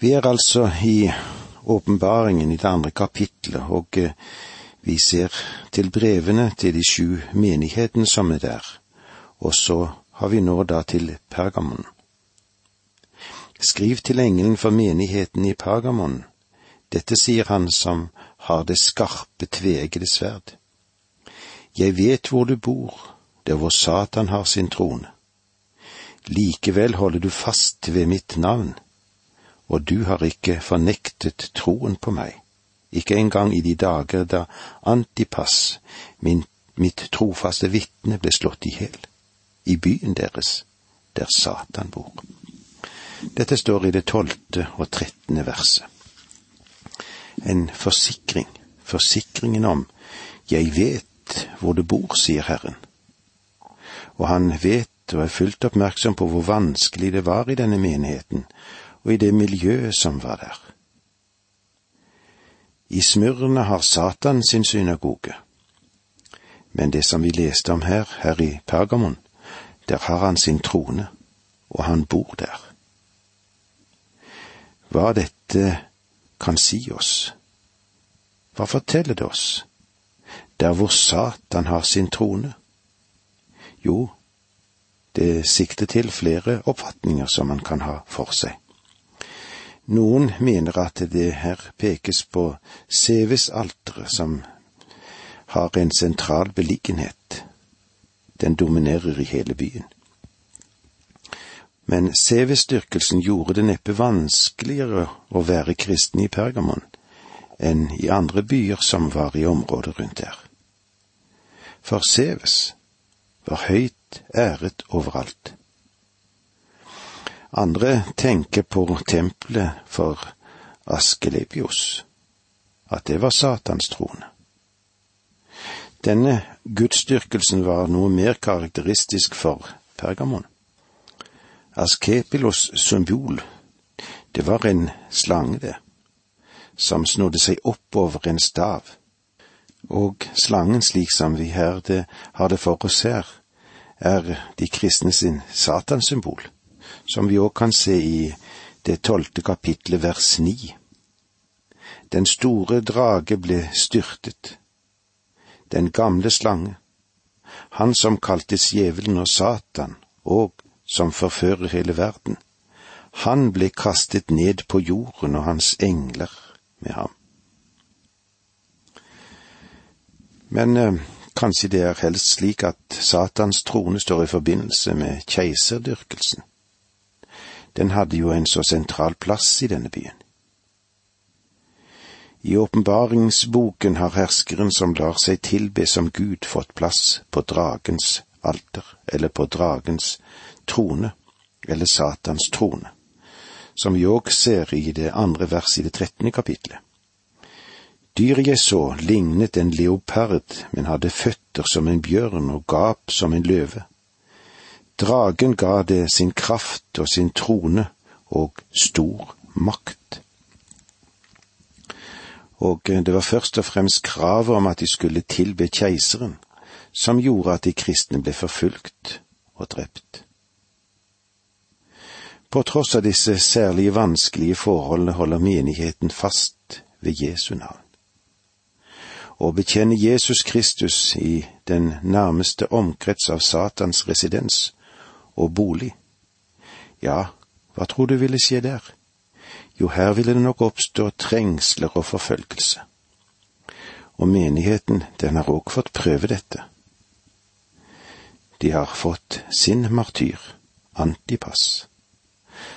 Vi er altså i åpenbaringen i det andre kapitlet, og eh, vi ser til brevene til de sju menighetene som er der, og så har vi nå da til Pergamon. Skriv til engelen for menigheten i Pergamon. Dette sier han som har det skarpe, tvegede sverd. Jeg vet hvor du bor, der hvor Satan har sin trone. Likevel holder du fast ved mitt navn, og du har ikke fornektet troen på meg, ikke engang i de dager da Antipas, min, mitt trofaste vitne, ble slått i hjel, i byen deres, der Satan bor. Dette står i det tolvte og trettende verset. En forsikring, forsikringen om jeg vet hvor du bor, sier Herren. Og han vet og er fullt oppmerksom på hvor vanskelig det var i denne menigheten og i det miljøet som var der. I Smyrna har Satan sin synagoge, men det som vi leste om her, her i Pergamon, der har han sin trone, og han bor der. Hva dette kan si oss, hva forteller det oss, der hvor Satan har sin trone? Jo, det sikter til flere oppfatninger som man kan ha for seg. Noen mener at det her pekes på Seves-alteret, som har en sentral beliggenhet. Den dominerer i hele byen. Men Seves-dyrkelsen gjorde det neppe vanskeligere å være kristen i Pergamon enn i andre byer som var i området rundt der. For Seves var høyt æret overalt. Andre tenker på tempelet for Askelepios, at det var Satans trone. Denne gudsdyrkelsen var noe mer karakteristisk for Pergamon. Askepilos symbol, det var en slange, det, som snodde seg oppover en stav, og slangen slik som vi her det, har det for oss her, er de kristne sin satanssymbol som vi òg kan se i det tolvte kapitlet vers ni. Den store drage ble styrtet, den gamle slange, han som kaltes djevelen og Satan, og som forfører hele verden. Han ble kastet ned på jorden og hans engler med ham. Men eh, kanskje det er helst slik at Satans trone står i forbindelse med keiserdyrkelsen. Den hadde jo en så sentral plass i denne byen. I åpenbaringsboken har herskeren som lar seg tilbe som Gud, fått plass på dragens alter, eller på dragens trone, eller Satans trone, som vi òg ser i det andre verset i det trettende kapitlet. Dyret jeg så lignet en leopard, men hadde føtter som en bjørn og gap som en løve. Dragen ga det sin kraft og sin trone og stor makt. Og det var først og fremst kravet om at de skulle tilbe keiseren, som gjorde at de kristne ble forfulgt og drept. På tross av disse særlig vanskelige forholdene holder menigheten fast ved Jesu navn. Å bekjenne Jesus Kristus i den nærmeste omkrets av Satans residens og bolig. Ja, hva tror du ville skje der? Jo, her ville det nok oppstå trengsler og forfølgelse. Og menigheten, den har òg fått prøve dette. De har fått sin martyr, Antipas,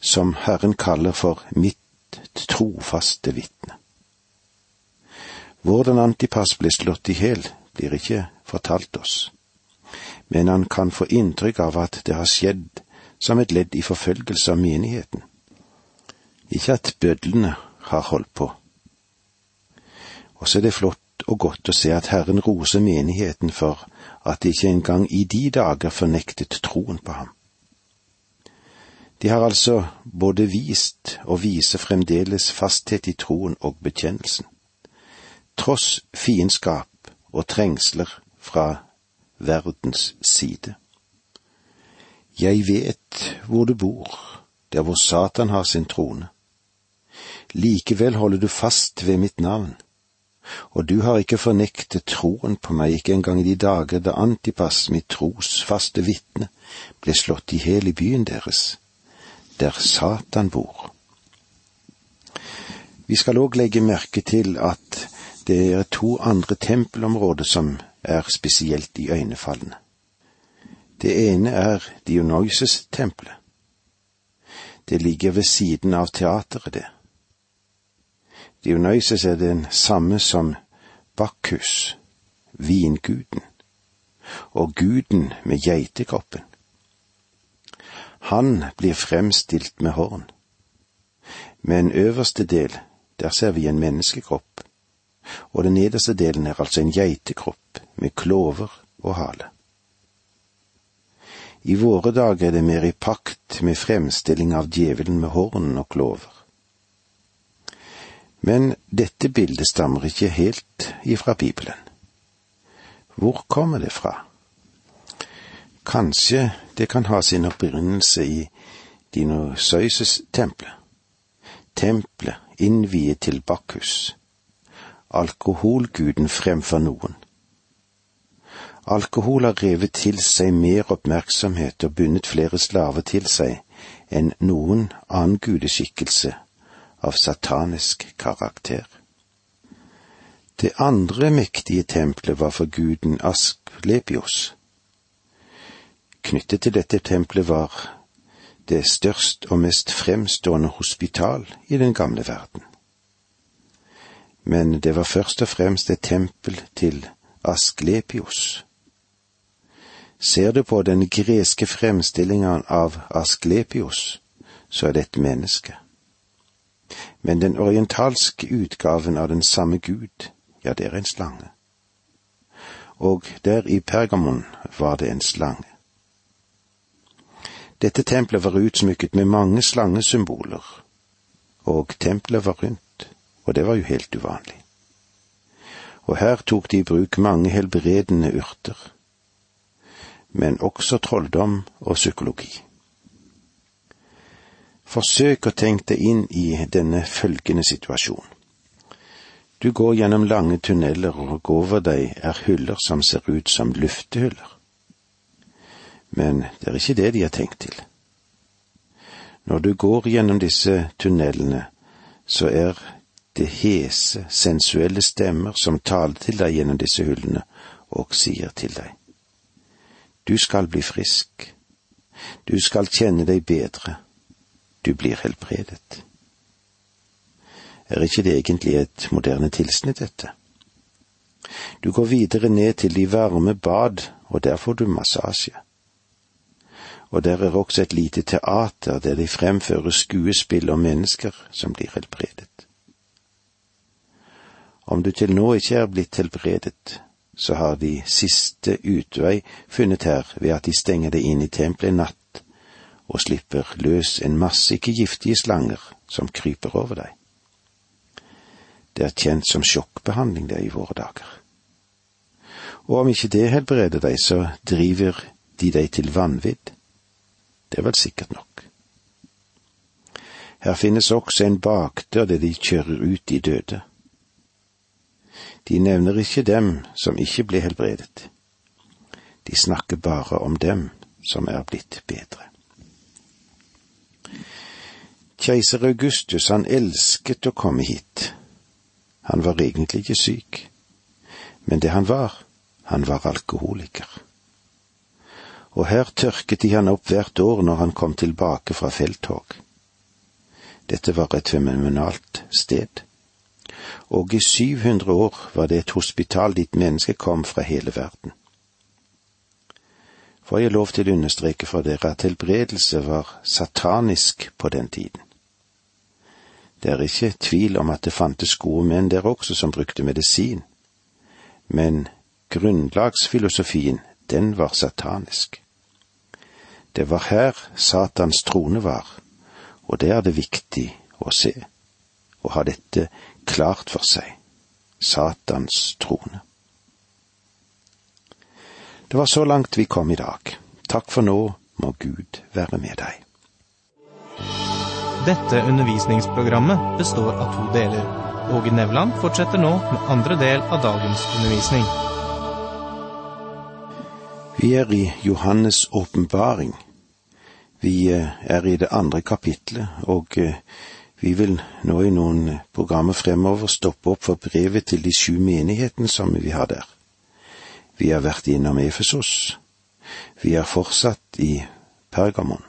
som Herren kaller for mitt trofaste vitne. Hvordan Antipas ble slått i hjel, blir ikke fortalt oss men han kan få inntrykk av at det har skjedd som et ledd i forfølgelse av menigheten. Ikke at bødlene har holdt på. Og så er det flott og godt å se at Herren roser menigheten for at de ikke engang i de dager fornektet troen på ham. De har altså både vist og viser fremdeles fasthet i troen og bekjennelsen, tross fiendskap og trengsler fra verdens side. Jeg vet hvor du bor, der hvor Satan har sin trone. Likevel holder du fast ved mitt navn, og du har ikke fornektet troen på meg, ikke engang i de dager da Antipas, mitt trosfaste vitne, ble slått i hjel i byen deres, der Satan bor. Vi skal òg legge merke til at det er to andre tempelområder som er spesielt iøynefallende. Det ene er Dionysus-tempelet. Det ligger ved siden av teateret, det. Dionysus er den samme som Bakkus, vinguden, og guden med geitekroppen. Han blir fremstilt med horn. en øverste del, der ser vi en menneskekropp, og den nederste delen er altså en geitekropp med klover og hale. I våre dager er det mer i pakt med fremstilling av djevelen med horn og klover. Men dette bildet stammer ikke helt ifra Bibelen. Hvor kommer det fra? Kanskje det kan ha sin opprinnelse i Dinosausus-tempelet. Tempelet innviet til Bakkus, alkoholguden fremfor noen. Alkohol har revet til seg mer oppmerksomhet og bundet flere slaver til seg enn noen annen gudeskikkelse av satanisk karakter. Det andre mektige tempelet var for guden Asklepios. Knyttet til dette tempelet var det størst og mest fremstående hospital i den gamle verden. Men det var først og fremst et tempel til Asklepios Ser du på den greske fremstillingen av Asklepios, så er det et menneske. Men den orientalske utgaven av den samme Gud, ja, det er en slange. Og der i Pergamon var det en slange. Dette tempelet var utsmykket med mange slangesymboler, og tempelet var rundt, og det var jo helt uvanlig. Og her tok de i bruk mange helbredende urter men også trolldom og psykologi. Forsøk å tenke deg inn i denne følgende situasjon. Du går gjennom lange tunneler, og over deg er hyller som ser ut som luftehyller. Men det er ikke det de har tenkt til. Når du går gjennom disse tunnelene, så er det hese, sensuelle stemmer som taler til deg gjennom disse hullene og sier til deg. Du skal bli frisk. Du skal kjenne deg bedre. Du blir helbredet. Er ikke det egentlig et moderne tilsnitt, dette? Du går videre ned til de varme bad, og der får du massasje. Og der er også et lite teater der de fremfører skuespill om mennesker som blir helbredet. Om du til nå ikke er blitt helbredet, så har de siste utvei funnet her ved at de stenger deg inn i tempelet en natt og slipper løs en masse ikke giftige slanger som kryper over deg. Det er kjent som sjokkbehandling det i våre dager. Og om ikke det helbreder deg, så driver de deg til vanvidd. Det er vel sikkert nok. Her finnes også en bakdør der de kjører ut de døde. De nevner ikke dem som ikke ble helbredet. De snakker bare om dem som er blitt bedre. Keiser Augustus, han elsket å komme hit. Han var egentlig ikke syk, men det han var, han var alkoholiker. Og her tørket de han opp hvert år når han kom tilbake fra felttog. Dette var et fenomenalt sted og i 700 år var det et hospital dit mennesker kom fra hele verden. Får jeg lov til å understreke for dere at helbredelse var satanisk på den tiden. Det er ikke tvil om at det fantes gode menn der også som brukte medisin, men grunnlagsfilosofien, den var satanisk. Det var her Satans trone var, og det er det viktig å se, og ha dette klart for seg Satans trone. Det var så langt vi kom i dag. Takk for nå, må Gud være med deg. Dette undervisningsprogrammet består av to deler. Åge Nevland fortsetter nå med andre del av dagens undervisning. Vi er i Johannes' åpenbaring. Vi eh, er i det andre kapitlet, og eh, vi vil nå i noen programmer fremover stoppe opp for brevet til de sju menighetene som vi har der. Vi har vært innom Efesos. Vi er fortsatt i Pergamon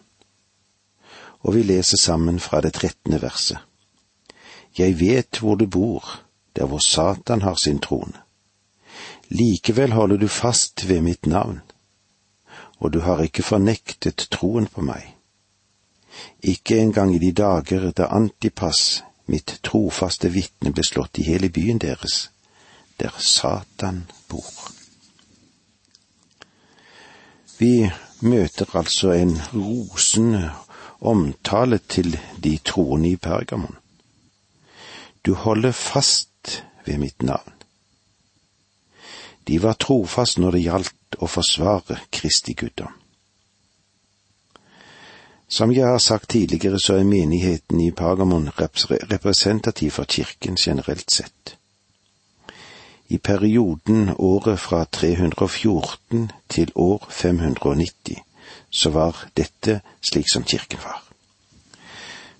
og vi leser sammen fra det trettende verset. Jeg vet hvor du bor, der hvor Satan har sin trone. Likevel holder du fast ved mitt navn, og du har ikke fornektet troen på meg. Ikke engang i de dager da Antipas, mitt trofaste vitne, ble slått i hele byen deres, der Satan bor. Vi møter altså en rosende omtale til de troende i Pergamon. Du holder fast ved mitt navn. De var trofast når det gjaldt å forsvare Kristi guddom. Som jeg har sagt tidligere, så er menigheten i Pergamon representativ for kirken generelt sett. I perioden året fra 314 til år 590 så var dette slik som kirken var.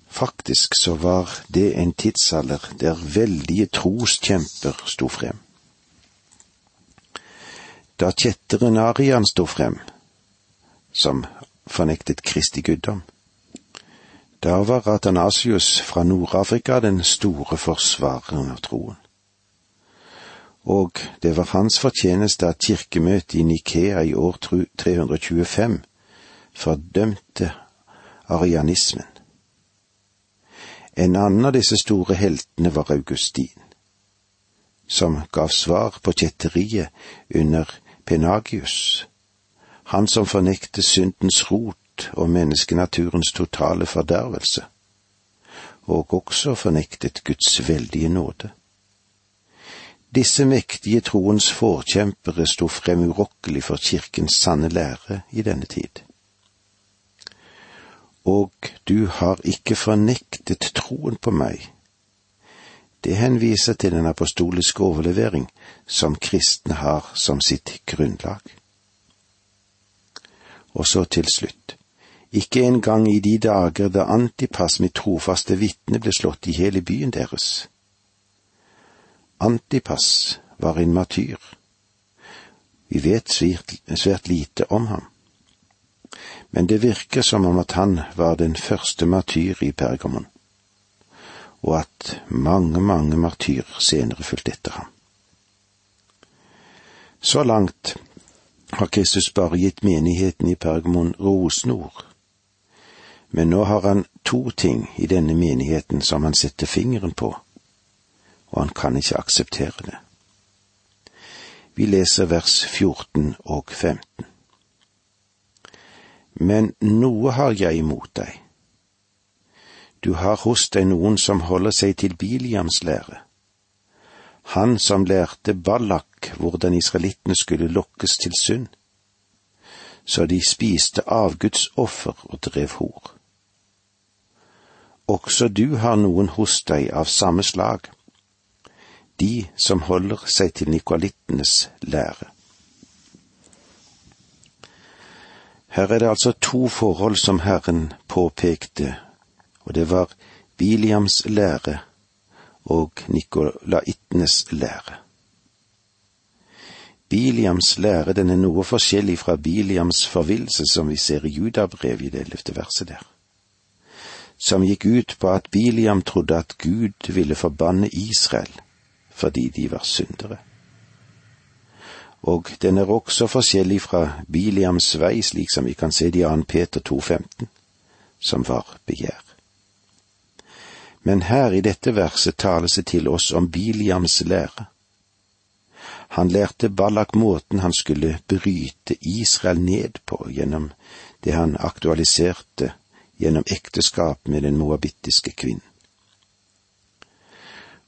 Faktisk så var det en tidsalder der veldige troskjemper sto frem. Da kjetteren Arian sto frem, som fornektet Kristi guddom, da var Ratanasius fra Nord-Afrika den store forsvareren av troen. Og det var hans fortjeneste at kirkemøtet i Nikea i år 325 fordømte arianismen. En annen av disse store heltene var Augustin, som gav svar på kjetteriet under Penagius, han som fornekte syndens rot og menneskenaturens totale fordervelse, og også fornektet Guds veldige nåde. Disse mektige troens forkjempere sto frem urokkelig for kirkens sanne lære i denne tid og du har ikke fornektet troen på meg. Det henviser til den apostoliske overlevering som kristne har som sitt grunnlag. Og så til slutt. Ikke engang i de dager da Antipas, mitt trofaste vitne, ble slått i hele byen deres. Antipas var en matyr. Vi vet svært, svært lite om ham men det virker som om at han var den første martyr i Pergamon, og at mange, mange martyrer senere fulgte etter ham. Så langt har Kristus bare gitt menigheten i Pergamon rosenord, men nå har han to ting i denne menigheten som han setter fingeren på, og han kan ikke akseptere det. Vi leser vers 14 og 15. Men noe har jeg imot deg. Du har hos deg noen som holder seg til Biliams lære. Han som lærte Ballak hvordan israelittene skulle lokkes til synd, så de spiste avgudsoffer og drev hor. Også du har noen hos deg av samme slag, de som holder seg til nikoalittenes lære. Her er det altså to forhold som Herren påpekte, og det var Biliams lære og nikolaittenes lære. Biliams lære den er noe forskjellig fra Biliams forvillelse som vi ser i Judabrevet i det ellevte verset der, som gikk ut på at Biliam trodde at Gud ville forbanne Israel fordi de var syndere og den er også forskjellig fra Biliams vei, slik som vi kan se det i 2. Peter 2,15, som var begjær. Men her i dette verset tales det til oss om Biliams lære. Han lærte Ballak måten han skulle bryte Israel ned på gjennom det han aktualiserte gjennom ekteskap med den moabittiske kvinnen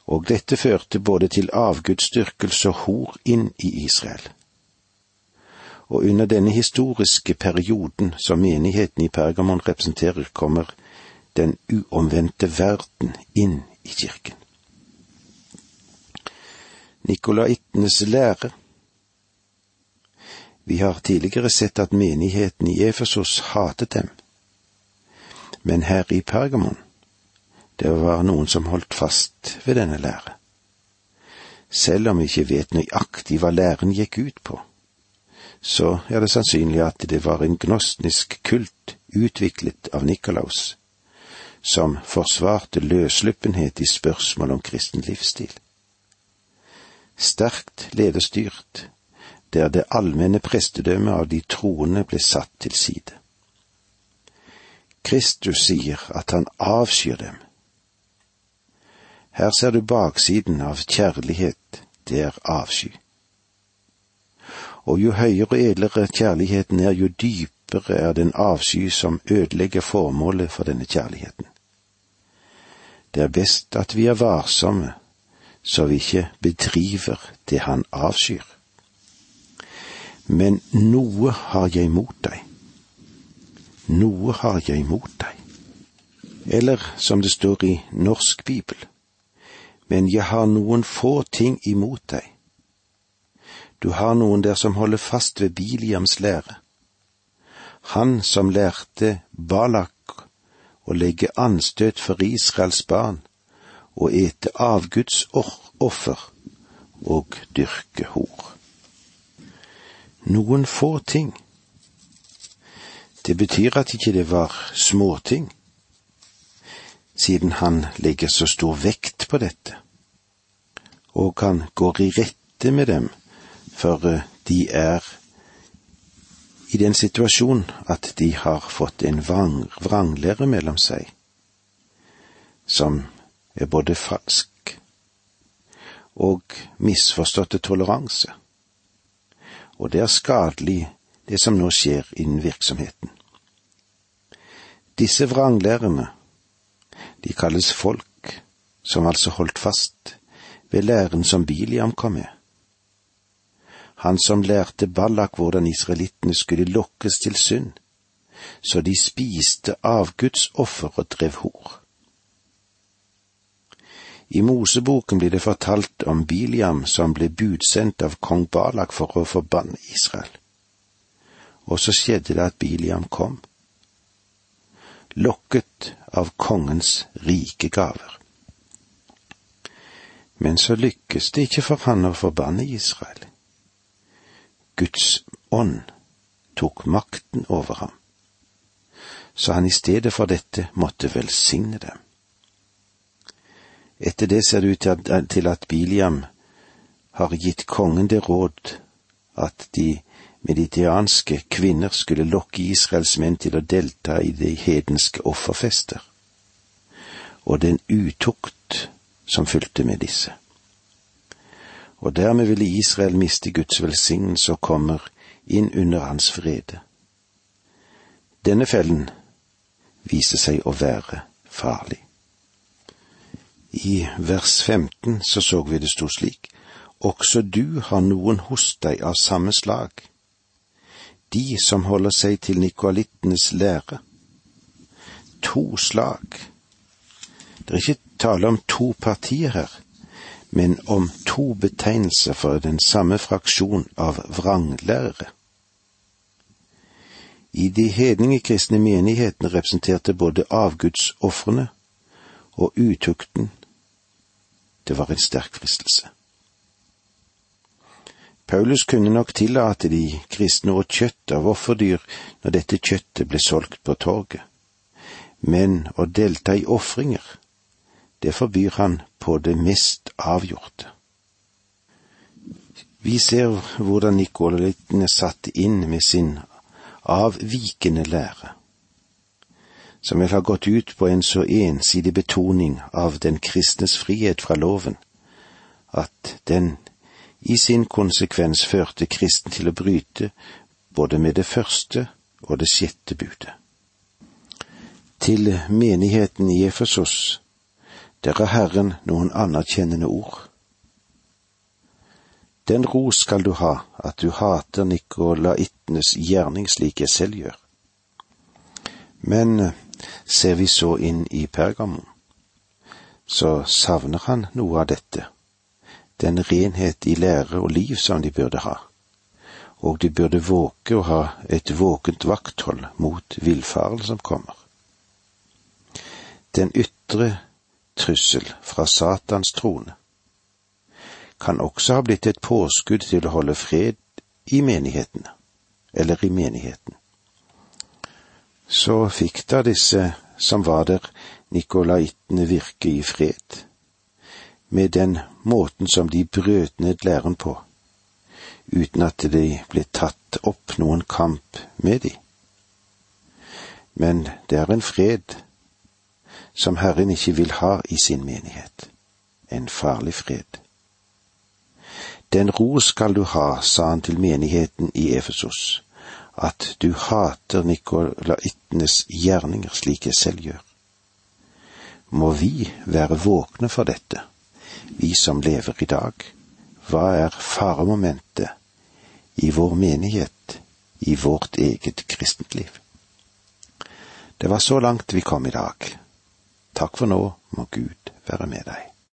og dette førte både til avgudsdyrkelse og hor inn i Israel. Og under denne historiske perioden som menigheten i Pergamon representerer, kommer den uomvendte verden inn i kirken. Nikolaittenes lære Vi har tidligere sett at menigheten i Efesos hatet dem, men her i Pergamon, det var noen som holdt fast ved denne lære. Selv om vi ikke vet nøyaktig hva læren gikk ut på, så er det sannsynlig at det var en gnostnisk kult utviklet av Nikolaus, som forsvarte løssluppenhet i spørsmål om kristen livsstil. Sterkt lederstyrt, der det allmenne prestedømmet av de troende ble satt til side. Kristus sier at han avskyr dem. Her ser du baksiden av kjærlighet, det er avsky. Og jo høyere og edlere kjærligheten er, jo dypere er den avsky som ødelegger formålet for denne kjærligheten. Det er best at vi er varsomme, så vi ikke bedriver det han avskyr. Men noe har jeg mot deg. Noe har jeg mot deg. Eller som det står i norsk bibel, men jeg har noen få ting imot deg. Du har noen der som holder fast ved Biliams lære. Han som lærte Balak å legge anstøt for Israels barn og ete avguds offer og dyrke hor. Noen få ting. Det betyr at ikke det var småting, siden han legger så stor vekt på dette, og han går i rette med dem for de er i den situasjon at de har fått en vranglære mellom seg, som er både falsk og misforståtte toleranse. Og det er skadelig, det som nå skjer innen virksomheten. Disse vranglærerne, de kalles folk, som altså holdt fast ved læren som Biliam kom med han som lærte Ballak hvordan israelittene skulle lokkes til synd, så de spiste avgudsoffer og drev hor. I Moseboken blir det fortalt om Biliam som ble budsendt av kong Balak for å forbanne Israel. Og så skjedde det at Biliam kom, lokket av kongens rike gaver. Men så lykkes det ikke for han å forbanne Israel. Guds ånd tok makten over ham, så han i stedet for dette måtte velsigne dem. Etter det ser det ut til at Biliam har gitt kongen det råd at de meditianske kvinner skulle lokke Israels menn til å delta i de hedenske offerfester, og den utukt som fulgte med disse og dermed ville Israel miste Guds velsignelse og kommer inn under hans frede. Denne fellen viser seg å være farlig. I vers 15 så så vi det sto slik, også du har noen hos deg av samme slag, de som holder seg til nikoalittenes lære. To slag. Det er ikke tale om to partier her men om to betegnelser for den samme fraksjon av vranglærere. I de hedningekristne menighetene representerte både avgudsofrene og utukten det var en sterk fristelse. Paulus kunne nok tillate de kristne å kjøtt av offerdyr når dette kjøttet ble solgt på torget, men å delta i ofringer, det forbyr han på det mest avgjorte. Vi ser hvordan Nikolaitene satte inn med sin avvikende lære, som vel har gått ut på en så ensidig betoning av den kristnes frihet fra loven, at den i sin konsekvens førte kristen til å bryte både med det første og det sjette budet. Til menigheten i Efesos der har Herren noen anerkjennende ord. Den ros skal du ha, at du hater nikolaittenes gjerning slik jeg selv gjør. Men eh, Ser vi så inn i Pergamon, så savner han noe av dette, den renhet i lære og liv som de burde ha, og de burde våke å ha et våkent vakthold mot villfarelsen som kommer. Den ytre trussel fra Satans trone kan også ha blitt et påskudd til å holde fred i menighetene, eller i menigheten. Så fikk da disse som var der, nikolaitene virke i fred, med den måten som de brøt ned læren på, uten at det ble tatt opp noen kamp med de. Men det er en fred som Herren ikke vil ha i sin menighet, en farlig fred. Den ro skal du ha, sa han til menigheten i Efesos, at du hater nikolaitenes gjerninger slik jeg selv gjør. Må vi være våkne for dette, vi som lever i dag. Hva er faremomentet i vår menighet, i vårt eget kristent liv? Det var så langt vi kom i dag. Takk for nå, må Gud være med deg.